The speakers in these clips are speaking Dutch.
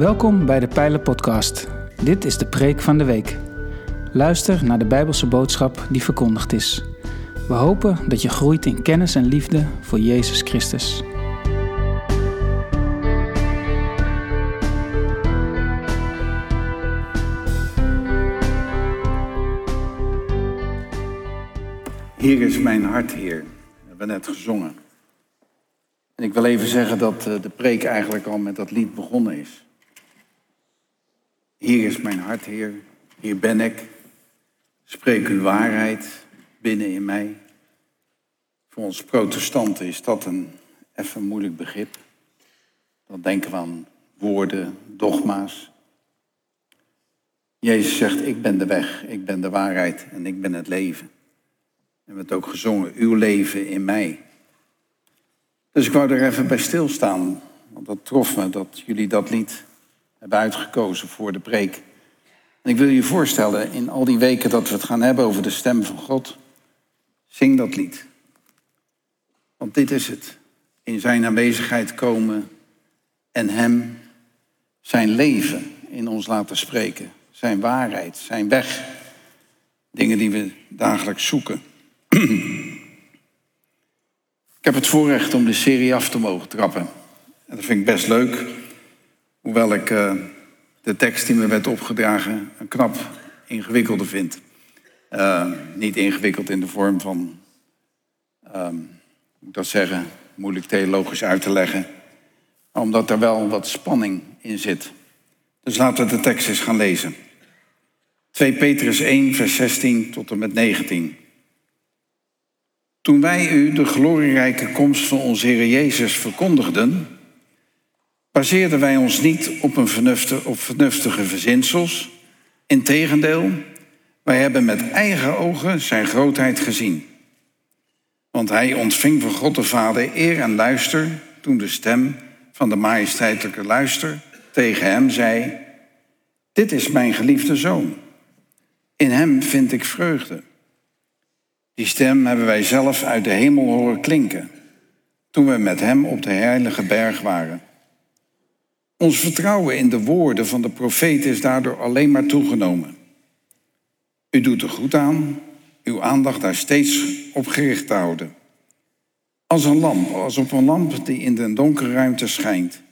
Welkom bij de Pijlen Podcast. Dit is de preek van de week. Luister naar de Bijbelse boodschap die verkondigd is. We hopen dat je groeit in kennis en liefde voor Jezus Christus. Hier is mijn hart, Heer. We hebben net gezongen. En ik wil even zeggen dat eh, de preek eigenlijk al met dat lied begonnen is. Hier is mijn hart, Heer. Hier ben ik. Spreek uw waarheid binnen in mij. Voor ons protestanten is dat een even moeilijk begrip. Dan denken we aan woorden, dogma's. Jezus zegt, ik ben de weg, ik ben de waarheid en ik ben het leven. En we ook gezongen, uw leven in mij. Dus ik wou er even bij stilstaan, want dat trof me dat jullie dat lied hebben uitgekozen voor de preek. En ik wil je voorstellen, in al die weken dat we het gaan hebben over de stem van God, zing dat lied. Want dit is het. In zijn aanwezigheid komen en hem zijn leven in ons laten spreken. Zijn waarheid, zijn weg. Dingen die we dagelijks zoeken. Ik heb het voorrecht om de serie af te mogen trappen. En dat vind ik best leuk. Hoewel ik uh, de tekst die me werd opgedragen een knap ingewikkelde vind. Uh, niet ingewikkeld in de vorm van, um, moet ik dat zeggen, moeilijk theologisch uit te leggen. Omdat er wel wat spanning in zit. Dus laten we de tekst eens gaan lezen. 2 Petrus 1, vers 16 tot en met 19. Toen wij u de glorierijke komst van onze Heer Jezus verkondigden, baseerden wij ons niet op, een vernuftige, op vernuftige verzinsels. Integendeel, wij hebben met eigen ogen zijn grootheid gezien. Want hij ontving van God de Vader eer en luister toen de stem van de majesteitelijke luister tegen hem zei: Dit is mijn geliefde zoon. In hem vind ik vreugde. Die stem hebben wij zelf uit de hemel horen klinken toen we met hem op de heilige berg waren. Ons vertrouwen in de woorden van de profeet is daardoor alleen maar toegenomen. U doet er goed aan uw aandacht daar steeds op gericht te houden. Als een lamp, als op een lamp die in de donkere ruimte schijnt,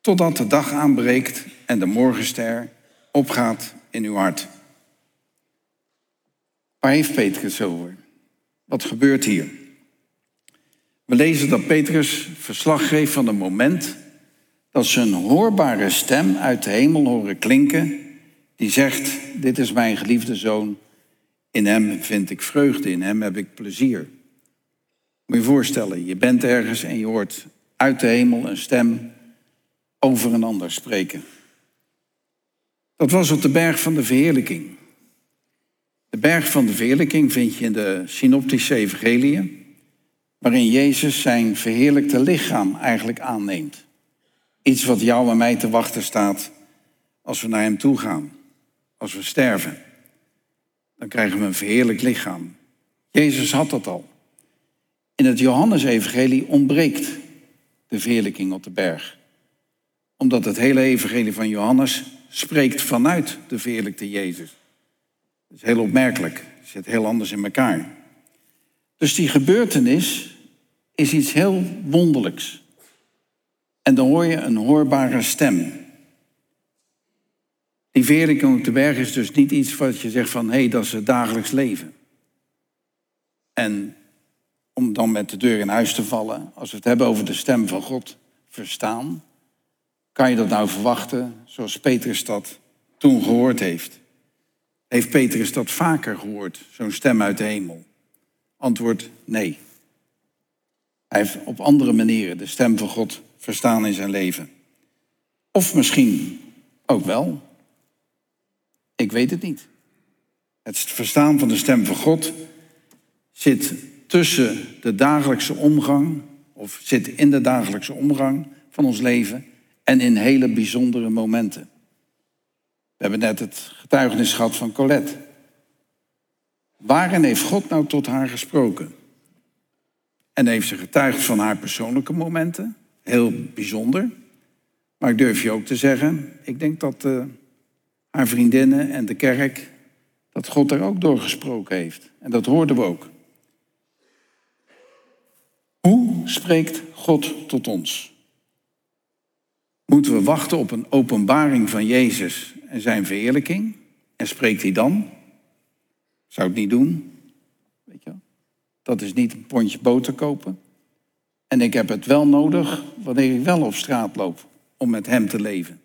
totdat de dag aanbreekt en de morgenster opgaat in uw hart. Waar heeft Petrus over? Wat gebeurt hier? We lezen dat Petrus verslag geeft van een moment dat ze een hoorbare stem uit de hemel horen klinken, die zegt, dit is mijn geliefde zoon, in hem vind ik vreugde, in hem heb ik plezier. Moet je voorstellen, je bent ergens en je hoort uit de hemel een stem over een ander spreken. Dat was op de berg van de verheerlijking. De berg van de verheerlijking vind je in de synoptische evangeliën, waarin Jezus zijn verheerlijkte lichaam eigenlijk aanneemt. Iets wat jou en mij te wachten staat als we naar Hem toe gaan, als we sterven. Dan krijgen we een verheerlijk lichaam. Jezus had dat al. In het Johannesevangelie ontbreekt de verheerlijking op de berg. Omdat het hele evangelie van Johannes spreekt vanuit de verheerlijkte Jezus. Dat is heel opmerkelijk. Het zit heel anders in elkaar. Dus die gebeurtenis is iets heel wonderlijks. En dan hoor je een hoorbare stem. Die verheerlijking op de berg is dus niet iets wat je zegt van... hé, hey, dat is het dagelijks leven. En om dan met de deur in huis te vallen... als we het hebben over de stem van God verstaan... kan je dat nou verwachten zoals Petrus dat toen gehoord heeft? Heeft Petrus dat vaker gehoord, zo'n stem uit de hemel? Antwoord nee. Hij heeft op andere manieren de stem van God verstaan in zijn leven. Of misschien ook wel. Ik weet het niet. Het verstaan van de stem van God zit tussen de dagelijkse omgang, of zit in de dagelijkse omgang van ons leven en in hele bijzondere momenten. We hebben net het getuigenis gehad van Colette. Waarin heeft God nou tot haar gesproken? En heeft ze getuigd van haar persoonlijke momenten, heel bijzonder. Maar ik durf je ook te zeggen, ik denk dat uh, haar vriendinnen en de kerk, dat God er ook door gesproken heeft. En dat hoorden we ook. Hoe spreekt God tot ons? Moeten we wachten op een openbaring van Jezus en zijn verheerlijking? En spreekt hij dan? Zou ik niet doen. Weet je Dat is niet een pondje boter kopen. En ik heb het wel nodig wanneer ik wel op straat loop om met hem te leven.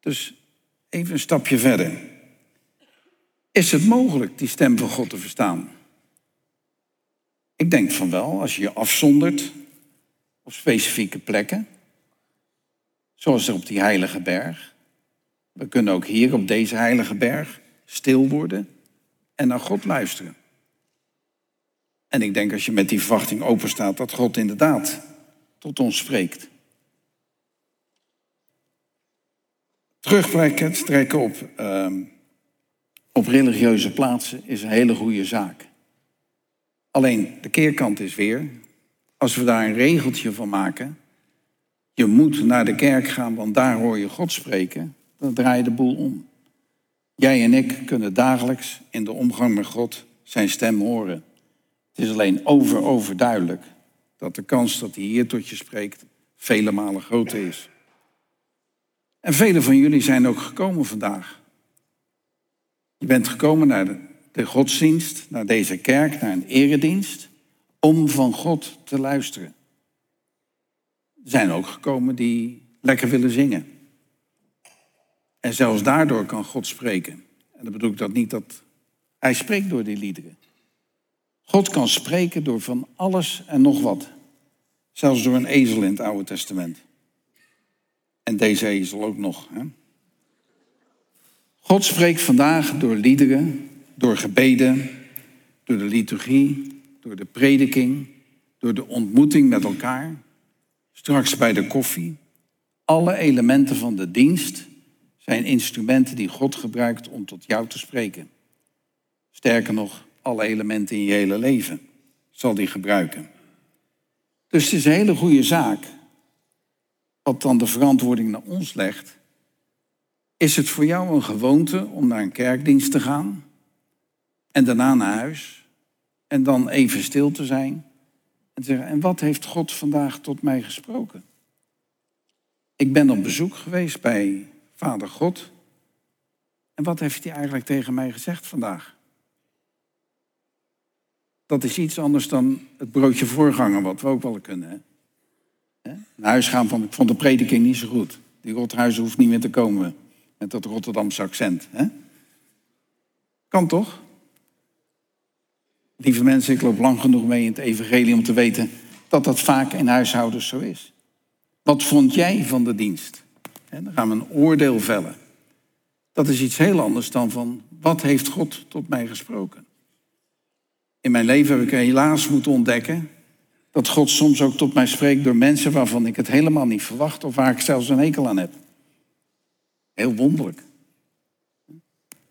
Dus even een stapje verder. Is het mogelijk die stem van God te verstaan? Ik denk van wel, als je je afzondert op specifieke plekken, zoals op die heilige berg. We kunnen ook hier op deze heilige berg stil worden en naar God luisteren. En ik denk als je met die verwachting open staat, dat God inderdaad tot ons spreekt. Terugtrekken op, uh, op religieuze plaatsen is een hele goede zaak. Alleen de keerkant is weer, als we daar een regeltje van maken, je moet naar de kerk gaan, want daar hoor je God spreken, dan draai je de boel om. Jij en ik kunnen dagelijks in de omgang met God zijn stem horen. Het is alleen over overduidelijk dat de kans dat hij hier tot je spreekt vele malen groter is. En velen van jullie zijn ook gekomen vandaag. Je bent gekomen naar de, de godsdienst, naar deze kerk, naar een eredienst, om van God te luisteren. Er zijn ook gekomen die lekker willen zingen. En zelfs daardoor kan God spreken. En dan bedoel ik dat niet dat hij spreekt door die liederen. God kan spreken door van alles en nog wat. Zelfs door een ezel in het Oude Testament. En deze ezel ook nog. Hè? God spreekt vandaag door liederen, door gebeden, door de liturgie, door de prediking, door de ontmoeting met elkaar, straks bij de koffie. Alle elementen van de dienst zijn instrumenten die God gebruikt om tot jou te spreken. Sterker nog, alle elementen in je hele leven zal die gebruiken. Dus het is een hele goede zaak. Wat dan de verantwoording naar ons legt. Is het voor jou een gewoonte om naar een kerkdienst te gaan en daarna naar huis en dan even stil te zijn en te zeggen, en wat heeft God vandaag tot mij gesproken? Ik ben op bezoek geweest bij Vader God. En wat heeft hij eigenlijk tegen mij gezegd vandaag? Dat is iets anders dan het broodje voorganger, wat we ook wel kunnen. Hè? Naar huis gaan van, ik vond de prediking niet zo goed. Die Rothuizen hoeft niet meer te komen met dat Rotterdamse accent. Hè? Kan toch? Lieve mensen, ik loop lang genoeg mee in het evangelie om te weten dat dat vaak in huishoudens zo is. Wat vond jij van de dienst? En dan gaan we een oordeel vellen. Dat is iets heel anders dan van wat heeft God tot mij gesproken? In mijn leven heb ik helaas moeten ontdekken dat God soms ook tot mij spreekt door mensen waarvan ik het helemaal niet verwacht of waar ik zelfs een hekel aan heb. Heel wonderlijk.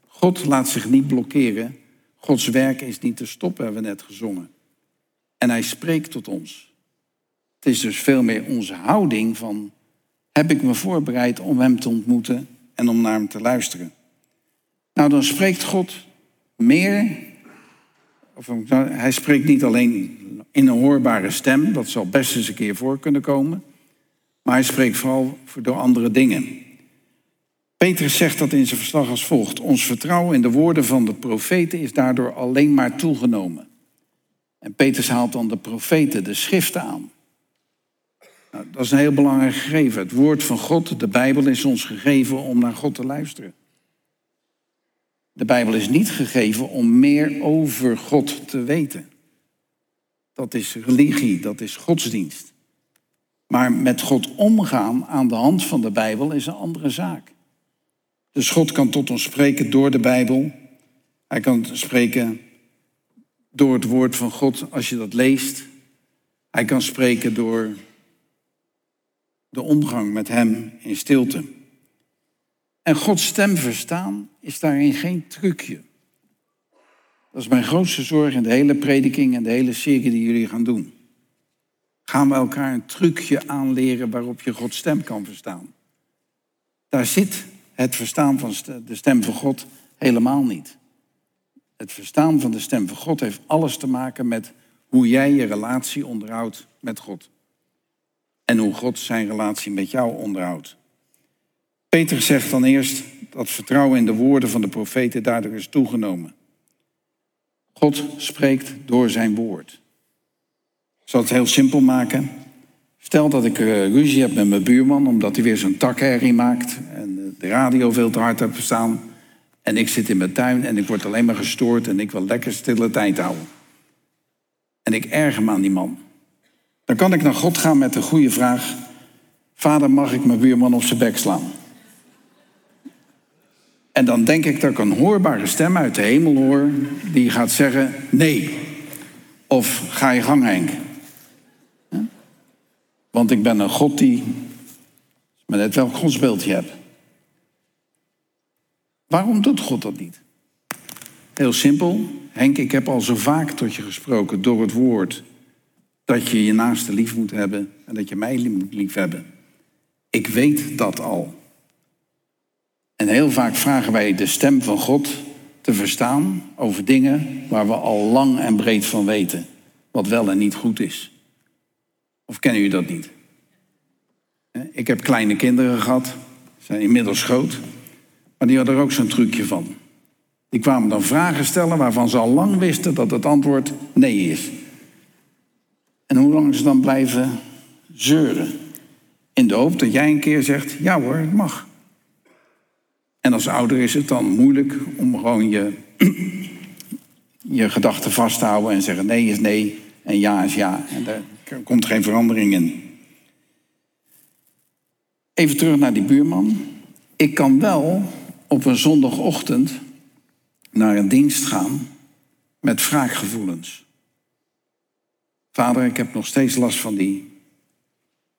God laat zich niet blokkeren. Gods werk is niet te stoppen, hebben we net gezongen. En hij spreekt tot ons. Het is dus veel meer onze houding van heb ik me voorbereid om hem te ontmoeten en om naar hem te luisteren. Nou, dan spreekt God meer, of hij spreekt niet alleen in een hoorbare stem, dat zal best eens een keer voor kunnen komen, maar hij spreekt vooral door andere dingen. Petrus zegt dat in zijn verslag als volgt. Ons vertrouwen in de woorden van de profeten is daardoor alleen maar toegenomen. En Petrus haalt dan de profeten, de schriften aan. Nou, dat is een heel belangrijk gegeven. Het woord van God, de Bijbel, is ons gegeven om naar God te luisteren. De Bijbel is niet gegeven om meer over God te weten. Dat is religie, dat is godsdienst. Maar met God omgaan aan de hand van de Bijbel is een andere zaak. Dus God kan tot ons spreken door de Bijbel. Hij kan spreken door het woord van God als je dat leest. Hij kan spreken door de omgang met Hem in stilte. En Gods stem verstaan is daarin geen trucje. Dat is mijn grootste zorg in de hele prediking en de hele serie die jullie gaan doen. Gaan we elkaar een trucje aanleren waarop je Gods stem kan verstaan? Daar zit het verstaan van de stem van God helemaal niet. Het verstaan van de stem van God heeft alles te maken met hoe jij je relatie onderhoudt met God. En hoe God zijn relatie met jou onderhoudt. Peter zegt dan eerst dat vertrouwen in de woorden van de profeten daardoor is toegenomen. God spreekt door zijn woord. Ik zal het heel simpel maken. Stel dat ik eh, ruzie heb met mijn buurman omdat hij weer zo'n takherrie maakt en de radio veel te hard heeft staan. En ik zit in mijn tuin en ik word alleen maar gestoord en ik wil lekker stille tijd houden. En ik erger me aan die man. Dan kan ik naar God gaan met de goede vraag: Vader, mag ik mijn buurman op zijn bek slaan? En dan denk ik dat ik een hoorbare stem uit de hemel hoor die gaat zeggen: nee. Of ga je gang, Henk. Want ik ben een God die maar net welk godsbeeld je hebt. Waarom doet God dat niet? Heel simpel. Henk, ik heb al zo vaak tot je gesproken door het woord dat je je naaste lief moet hebben en dat je mij moet hebben. Ik weet dat al. En heel vaak vragen wij de stem van God te verstaan over dingen waar we al lang en breed van weten, wat wel en niet goed is. Of kennen jullie dat niet? Ik heb kleine kinderen gehad, zijn inmiddels groot, maar die hadden er ook zo'n trucje van. Die kwamen dan vragen stellen waarvan ze al lang wisten dat het antwoord nee is. En hoe lang ze dan blijven zeuren. In de hoop dat jij een keer zegt, ja hoor, het mag. En als ouder is het dan moeilijk om gewoon je, je gedachten vast te houden en zeggen nee is nee en ja is ja. En daar komt geen verandering in. Even terug naar die buurman. Ik kan wel op een zondagochtend naar een dienst gaan met wraakgevoelens. Vader, ik heb nog steeds last van die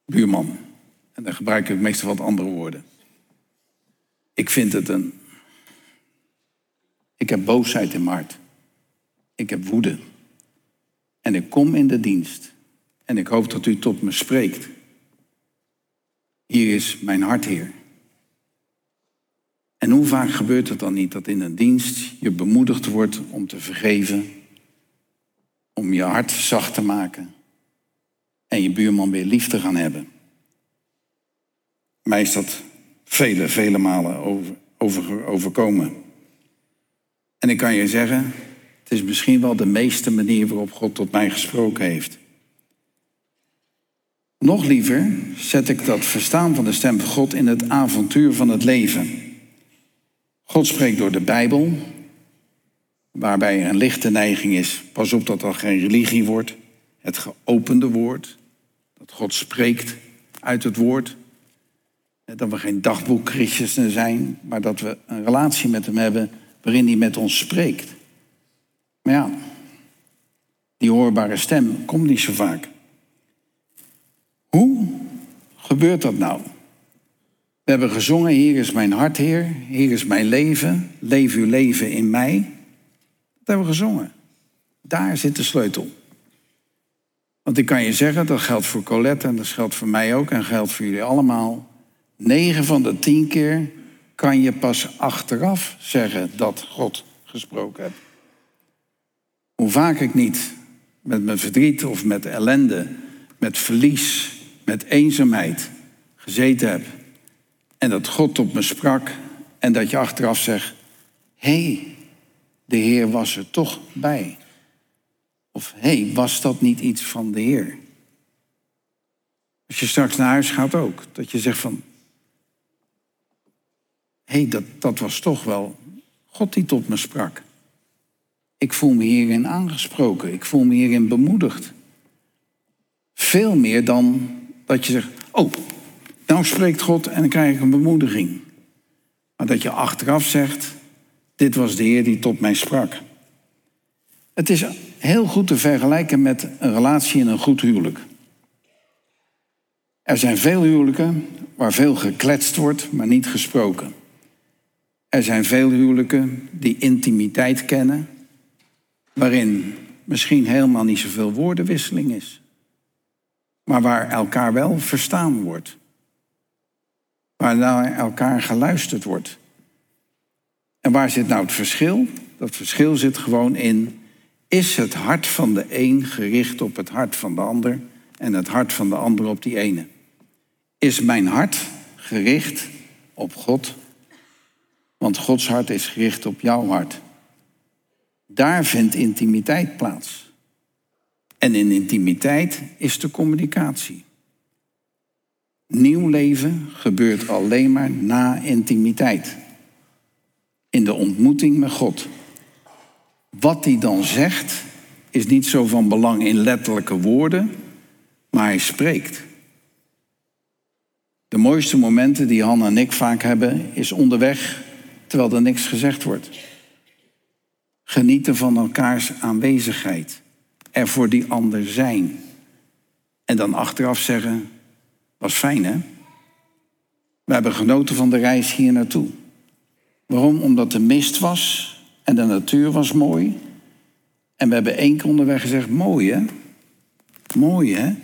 buurman. En dan gebruik ik meestal wat andere woorden. Ik vind het een. Ik heb boosheid in mijn hart. Ik heb woede. En ik kom in de dienst. En ik hoop dat u tot me spreekt. Hier is mijn hart, Heer. En hoe vaak gebeurt het dan niet dat in een dienst je bemoedigd wordt om te vergeven, om je hart zacht te maken en je buurman weer lief te gaan hebben? Mij is dat vele, vele malen over, over, overkomen. En ik kan je zeggen, het is misschien wel de meeste manier waarop God tot mij gesproken heeft. Nog liever zet ik dat verstaan van de stem van God in het avontuur van het leven. God spreekt door de Bijbel, waarbij er een lichte neiging is. Pas op dat dat geen religie wordt. Het geopende woord. Dat God spreekt uit het woord. Dat we geen dagboekchristenen zijn, maar dat we een relatie met hem hebben waarin hij met ons spreekt. Maar ja, die hoorbare stem komt niet zo vaak. Hoe gebeurt dat nou? We hebben gezongen, hier is mijn hart, Heer, hier is mijn leven, leef uw leven in mij. Dat hebben we gezongen. Daar zit de sleutel. Want ik kan je zeggen, dat geldt voor Colette en dat geldt voor mij ook en geldt voor jullie allemaal. 9 van de 10 keer kan je pas achteraf zeggen dat God gesproken heeft. Hoe vaak ik niet met mijn verdriet of met ellende, met verlies, met eenzaamheid gezeten heb. En dat God op me sprak en dat je achteraf zegt, hé, hey, de Heer was er toch bij. Of hé, hey, was dat niet iets van de Heer? Als je straks naar huis gaat ook, dat je zegt van, hey, dat, dat was toch wel God die tot me sprak. Ik voel me hierin aangesproken. Ik voel me hierin bemoedigd. Veel meer dan dat je zegt, oh, nou spreekt God en dan krijg ik een bemoediging. Maar dat je achteraf zegt, dit was de Heer die tot mij sprak. Het is heel goed te vergelijken met een relatie in een goed huwelijk. Er zijn veel huwelijken waar veel gekletst wordt, maar niet gesproken. Er zijn veel huwelijken die intimiteit kennen, waarin misschien helemaal niet zoveel woordenwisseling is. maar waar elkaar wel verstaan wordt. Waar naar elkaar geluisterd wordt. En waar zit nou het verschil? Dat verschil zit gewoon in, is het hart van de een gericht op het hart van de ander en het hart van de ander op die ene? Is mijn hart gericht op God? Want Gods hart is gericht op jouw hart. Daar vindt intimiteit plaats. En in intimiteit is de communicatie. Nieuw leven gebeurt alleen maar na intimiteit. In de ontmoeting met God. Wat hij dan zegt is niet zo van belang in letterlijke woorden, maar hij spreekt. De mooiste momenten die Han en ik vaak hebben, is onderweg terwijl er niks gezegd wordt. Genieten van elkaars aanwezigheid. Er voor die ander zijn. En dan achteraf zeggen, was fijn hè? We hebben genoten van de reis hier naartoe. Waarom? Omdat de mist was en de natuur was mooi. En we hebben één keer onderweg gezegd, mooi hè? Mooi hè?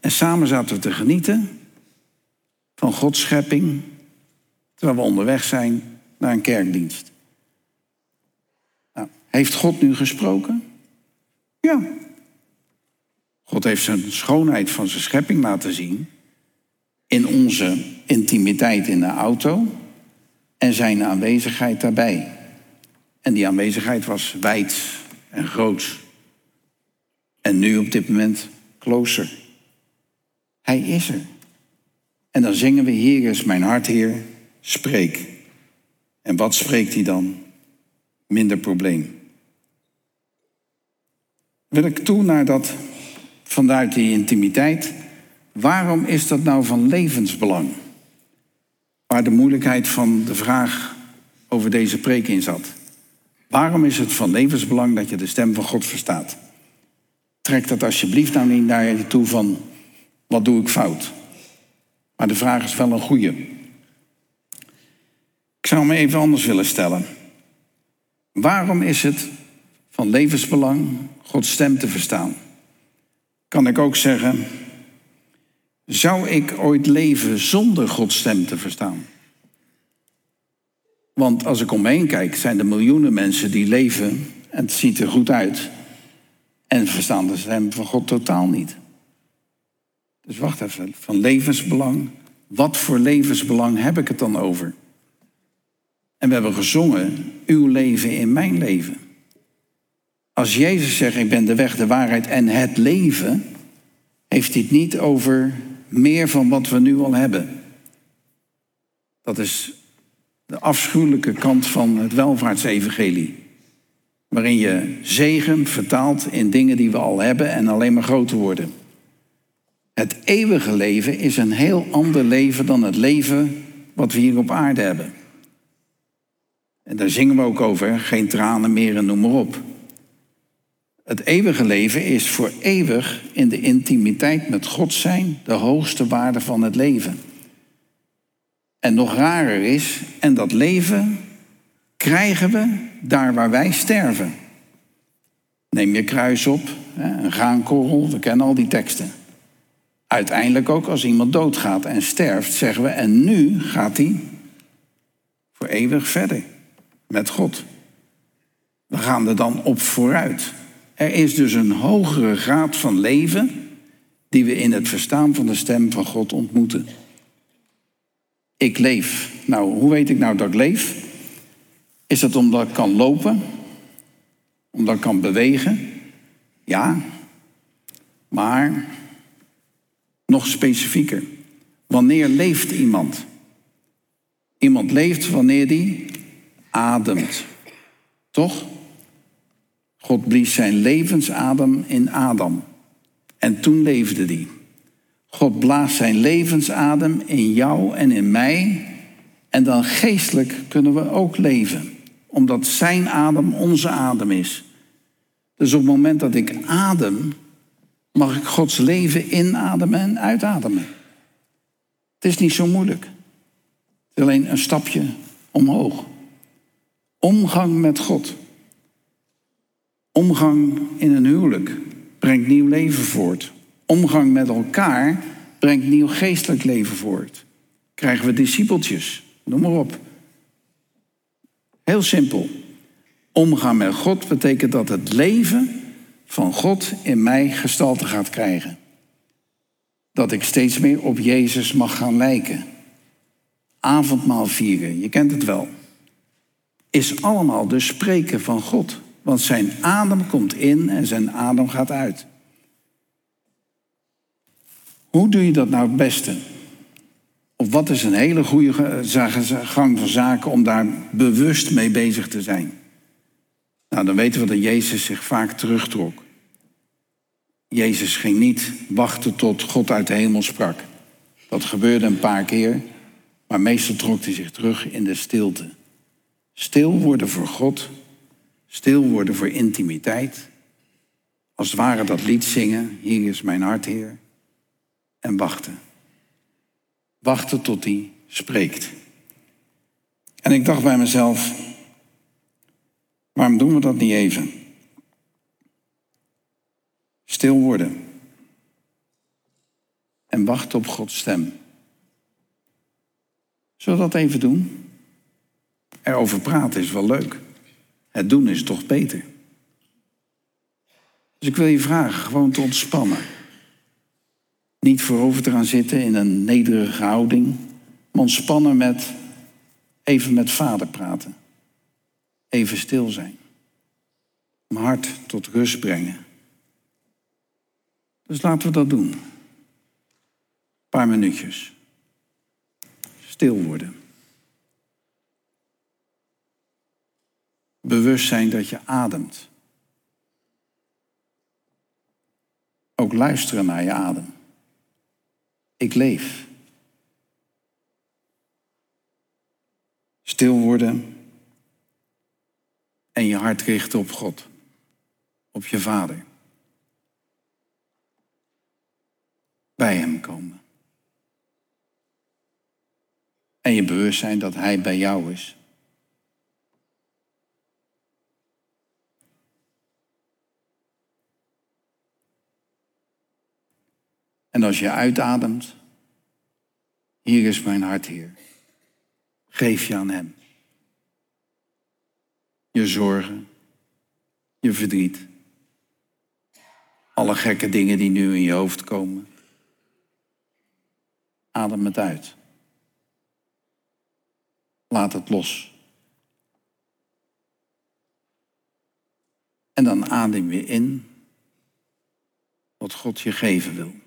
En samen zaten we te genieten van Gods schepping, terwijl we onderweg zijn naar een kerkdienst. Nou, heeft God nu gesproken? Ja. God heeft zijn schoonheid van zijn schepping laten zien in onze intimiteit in de auto en zijn aanwezigheid daarbij. En die aanwezigheid was wijd en groot. En nu op dit moment closer. Hij is er. En dan zingen we, Hier is mijn hart, Heer, spreek. En wat spreekt hij dan? Minder probleem. Wil ik toe naar dat, vanuit die intimiteit, waarom is dat nou van levensbelang? Waar de moeilijkheid van de vraag over deze preek in zat. Waarom is het van levensbelang dat je de stem van God verstaat? Trek dat alsjeblieft nou niet naar je toe van, wat doe ik fout? Maar de vraag is wel een goede. Ik zou me even anders willen stellen. Waarom is het van levensbelang Gods stem te verstaan? Kan ik ook zeggen, zou ik ooit leven zonder Gods stem te verstaan? Want als ik om me heen kijk, zijn er miljoenen mensen die leven en het ziet er goed uit en verstaan de stem van God totaal niet. Dus wacht even, van levensbelang. Wat voor levensbelang heb ik het dan over? En we hebben gezongen, uw leven in mijn leven. Als Jezus zegt, ik ben de weg, de waarheid en het leven, heeft hij het niet over meer van wat we nu al hebben. Dat is de afschuwelijke kant van het welvaartsevangelie. Waarin je zegen vertaalt in dingen die we al hebben en alleen maar groter worden. Het eeuwige leven is een heel ander leven dan het leven wat we hier op aarde hebben. En daar zingen we ook over, geen tranen meer en noem maar op. Het eeuwige leven is voor eeuwig in de intimiteit met God zijn de hoogste waarde van het leven. En nog rarer is, en dat leven krijgen we daar waar wij sterven. Neem je kruis op, een graankorrel, we kennen al die teksten. Uiteindelijk ook als iemand doodgaat en sterft, zeggen we, en nu gaat hij voor eeuwig verder met God. We gaan er dan op vooruit. Er is dus een hogere graad van leven die we in het verstaan van de stem van God ontmoeten. Ik leef. Nou, hoe weet ik nou dat ik leef? Is dat omdat ik kan lopen? Omdat ik kan bewegen? Ja. Maar nog specifieker. Wanneer leeft iemand? Iemand leeft wanneer die ademt. Toch? God blies zijn levensadem in Adam. En toen leefde die. God blaast zijn levensadem in jou en in mij. En dan geestelijk kunnen we ook leven. Omdat zijn adem onze adem is. Dus op het moment dat ik adem, mag ik Gods leven inademen en uitademen. Het is niet zo moeilijk. Het is alleen een stapje omhoog. Omgang met God. Omgang in een huwelijk brengt nieuw leven voort. Omgang met elkaar brengt nieuw geestelijk leven voort. Krijgen we discipeltjes, noem maar op. Heel simpel. Omgaan met God betekent dat het leven van God in mij gestalte gaat krijgen. Dat ik steeds meer op Jezus mag gaan lijken. Avondmaal vieren, je kent het wel. Is allemaal dus spreken van God. Want zijn adem komt in en zijn adem gaat uit. Hoe doe je dat nou het beste? Of wat is een hele goede gang van zaken om daar bewust mee bezig te zijn? Nou, dan weten we dat Jezus zich vaak terugtrok. Jezus ging niet wachten tot God uit de hemel sprak. Dat gebeurde een paar keer, maar meestal trok hij zich terug in de stilte. Stil worden voor God, stil worden voor intimiteit. Als het ware dat lied zingen, hier is mijn hart, Heer. En wachten. Wachten tot hij spreekt. En ik dacht bij mezelf, waarom doen we dat niet even? Stil worden. En wachten op Gods stem. Zullen we dat even doen? Erover praten is wel leuk. Het doen is toch beter. Dus ik wil je vragen gewoon te ontspannen. Niet voorover te gaan zitten in een nederige houding. Maar ontspannen met even met vader praten. Even stil zijn. Mijn hart tot rust brengen. Dus laten we dat doen. Een paar minuutjes. Stil worden. Bewust zijn dat je ademt. Ook luisteren naar je adem. Ik leef. Stil worden en je hart richten op God, op je Vader. Bij Hem komen. En je bewust zijn dat Hij bij jou is. En als je uitademt, hier is mijn hart, Heer. Geef je aan Hem. Je zorgen, je verdriet, alle gekke dingen die nu in je hoofd komen. Adem het uit. Laat het los. En dan adem weer in wat God je geven wil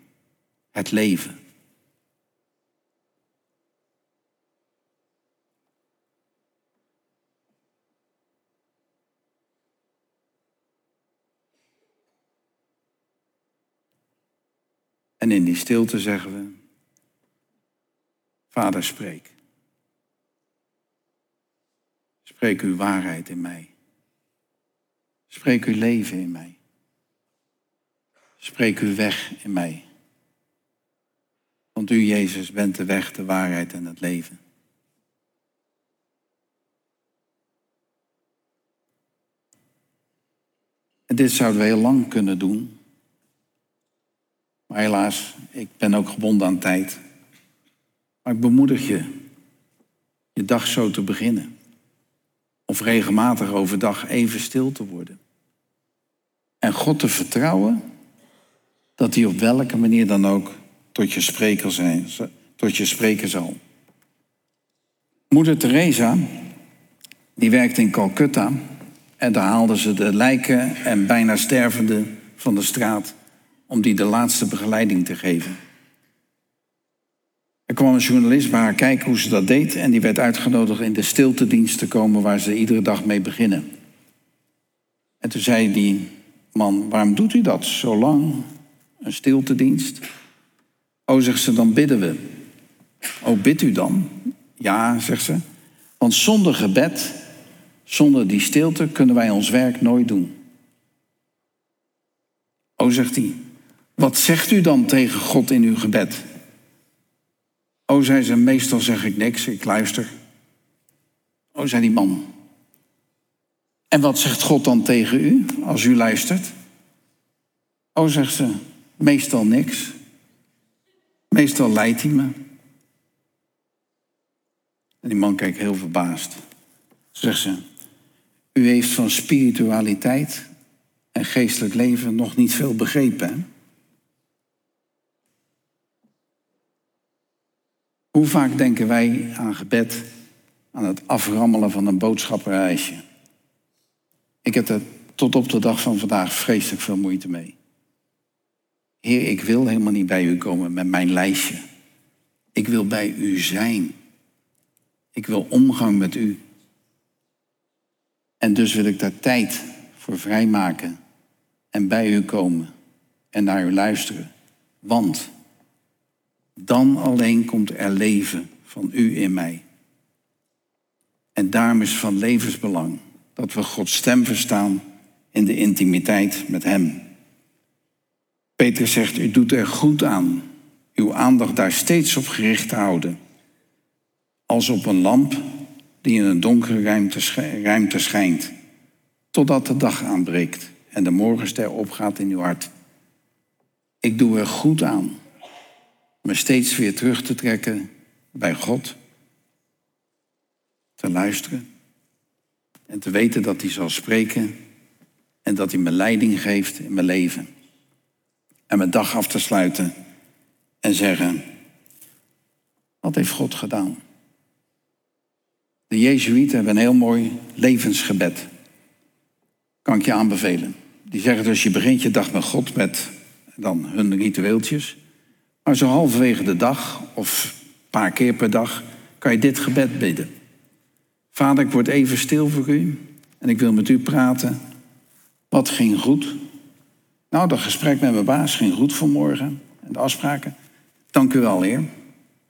het leven. En in die stilte zeggen we, Vader spreek. Spreek uw waarheid in mij. Spreek uw leven in mij. Spreek uw weg in mij. Want u, Jezus, bent de weg, de waarheid en het leven. En dit zouden we heel lang kunnen doen. Maar helaas, ik ben ook gebonden aan tijd. Maar ik bemoedig je je dag zo te beginnen. Of regelmatig overdag even stil te worden. En God te vertrouwen dat hij op welke manier dan ook tot je spreker, zijn, tot je spreken zal. Moeder Teresa, die werkte in Calcutta en daar haalden ze de lijken en bijna stervenden van de straat om die de laatste begeleiding te geven. Er kwam een journalist bij haar kijken hoe ze dat deed en die werd uitgenodigd in de stiltedienst te komen waar ze iedere dag mee beginnen. En toen zei die man, waarom doet u dat zo lang, een stiltedienst? Oh, zegt ze, dan bidden we. Oh, bidt u dan? Ja, zegt ze. Want zonder gebed, zonder die stilte, kunnen wij ons werk nooit doen. Oh, zegt hij. Wat zegt u dan tegen God in uw gebed? Oh, zei ze, meestal zeg ik niks, ik luister. Oh, zei die man. En wat zegt God dan tegen u als u luistert? Oh, zegt ze, Meestal niks. Meestal leidt hij me. En die man keek heel verbaasd. Zegt ze, u heeft van spiritualiteit en geestelijk leven nog niet veel begrepen. Hoe vaak denken wij aan gebed, aan het aframmelen van een boodschappenreisje? Ik heb er tot op de dag van vandaag vreselijk veel moeite mee. Heer, ik wil helemaal niet bij u komen met mijn lijstje. Ik wil bij u zijn. Ik wil omgang met u. En dus wil ik daar tijd voor vrijmaken en bij u komen en naar u luisteren. Want dan alleen komt er leven van u in mij. En daarom is van levensbelang dat we Gods stem verstaan in de intimiteit met Hem. Peter zegt, u doet er goed aan uw aandacht daar steeds op gericht te houden. Als op een lamp die in een donkere ruimte, schijnt, totdat de dag aanbreekt en de morgenster opgaat in uw hart. Ik doe er goed aan me steeds weer terug te trekken bij God, te luisteren en te weten dat hij zal spreken en dat hij me leiding geeft in mijn leven. En mijn dag af te sluiten en zeggen, wat heeft God gedaan? De Jezuïeten hebben een heel mooi levensgebed. Kan ik je aanbevelen. Die zeggen dus, je begint je dag met God met dan hun ritueeltjes. Maar zo halverwege de dag of een paar keer per dag kan je dit gebed bidden. Vader, ik word even stil voor u en ik wil met u praten. Wat ging goed? Nou, dat gesprek met mijn baas ging goed vanmorgen en de afspraken. Dank u wel, Heer,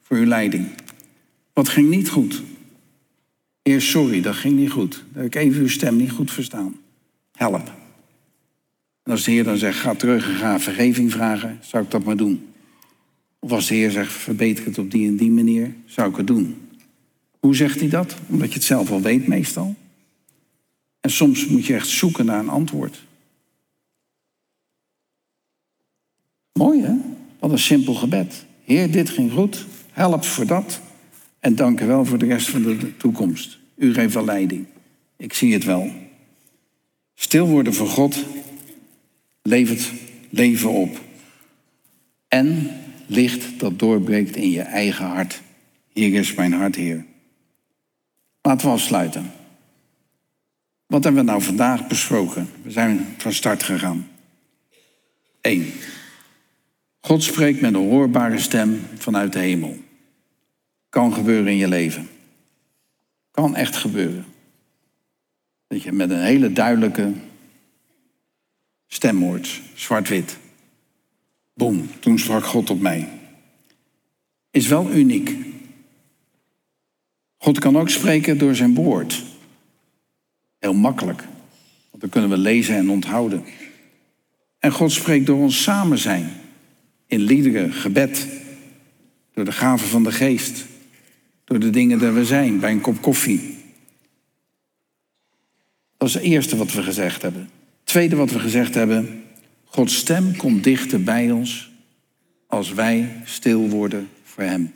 voor uw leiding. Wat ging niet goed? Heer, sorry, dat ging niet goed. Dat heb ik even uw stem niet goed verstaan. Help. Als de Heer dan zegt, ga terug en ga vergeving vragen, zou ik dat maar doen. Of als de Heer zegt, verbeter het op die en die manier, zou ik het doen. Hoe zegt hij dat? Omdat je het zelf al weet meestal. En soms moet je echt zoeken naar een antwoord. Mooi hè? Wat een simpel gebed. Heer, dit ging goed. Help voor dat. En dank u wel voor de rest van de toekomst. U geeft wel leiding. Ik zie het wel. Stil worden voor God levert leven op. En licht dat doorbreekt in je eigen hart. Hier is mijn hart, Heer. Laten we afsluiten. Wat hebben we nou vandaag besproken? We zijn van start gegaan. 1. God spreekt met een hoorbare stem vanuit de hemel. Kan gebeuren in je leven. Kan echt gebeuren. Dat je met een hele duidelijke stem hoort, zwart-wit. Boom, toen sprak God op mij. Is wel uniek. God kan ook spreken door zijn woord. Heel makkelijk. Want dan kunnen we lezen en onthouden. En God spreekt door ons samen zijn. In liederen, gebed. Door de gaven van de geest. Door de dingen die we zijn, bij een kop koffie. Dat is het eerste wat we gezegd hebben. tweede wat we gezegd hebben. Gods stem komt dichter bij ons als wij stil worden voor Hem.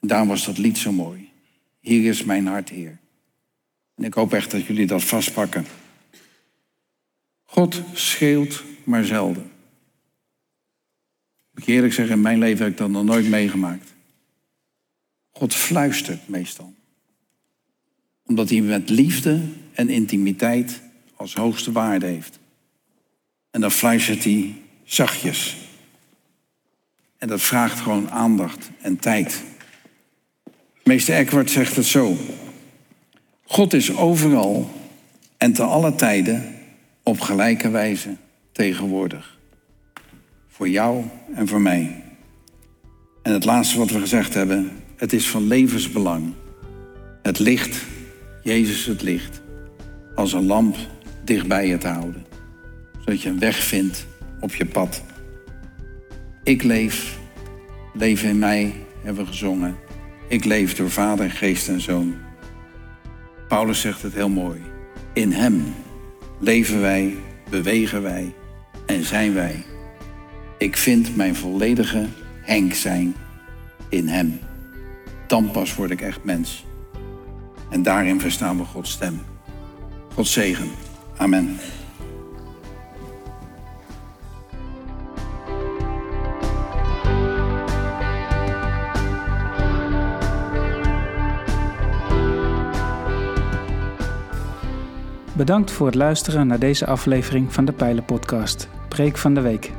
En daarom was dat lied zo mooi. Hier is mijn hart, Heer. En ik hoop echt dat jullie dat vastpakken. God scheelt maar zelden. Moet ik eerlijk zeggen, in mijn leven heb ik dat nog nooit meegemaakt. God fluistert meestal. Omdat hij met liefde en intimiteit als hoogste waarde heeft. En dan fluistert hij zachtjes. En dat vraagt gewoon aandacht en tijd. Meester Eckhart zegt het zo. God is overal en te alle tijden op gelijke wijze tegenwoordig. Voor jou en voor mij. En het laatste wat we gezegd hebben, het is van levensbelang. Het licht, Jezus het licht, als een lamp dichtbij je te houden zodat je een weg vindt op je pad. Ik leef, leef in mij, hebben we gezongen. Ik leef door Vader, Geest en Zoon. Paulus zegt het heel mooi. In Hem leven wij, bewegen wij en zijn wij. Ik vind mijn volledige Henk zijn in Hem. Dan pas word ik echt mens. En daarin verstaan we Gods stem. God zegen. Amen. Bedankt voor het luisteren naar deze aflevering van de Pijlen Podcast, Preek van de Week.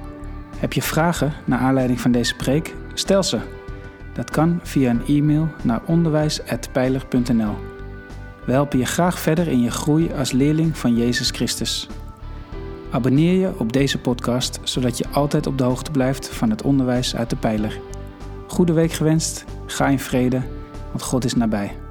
Heb je vragen naar aanleiding van deze preek? Stel ze. Dat kan via een e-mail naar onderwijs.pijler.nl. We helpen je graag verder in je groei als leerling van Jezus Christus. Abonneer je op deze podcast, zodat je altijd op de hoogte blijft van het onderwijs uit de Pijler. Goede week gewenst, ga in vrede, want God is nabij.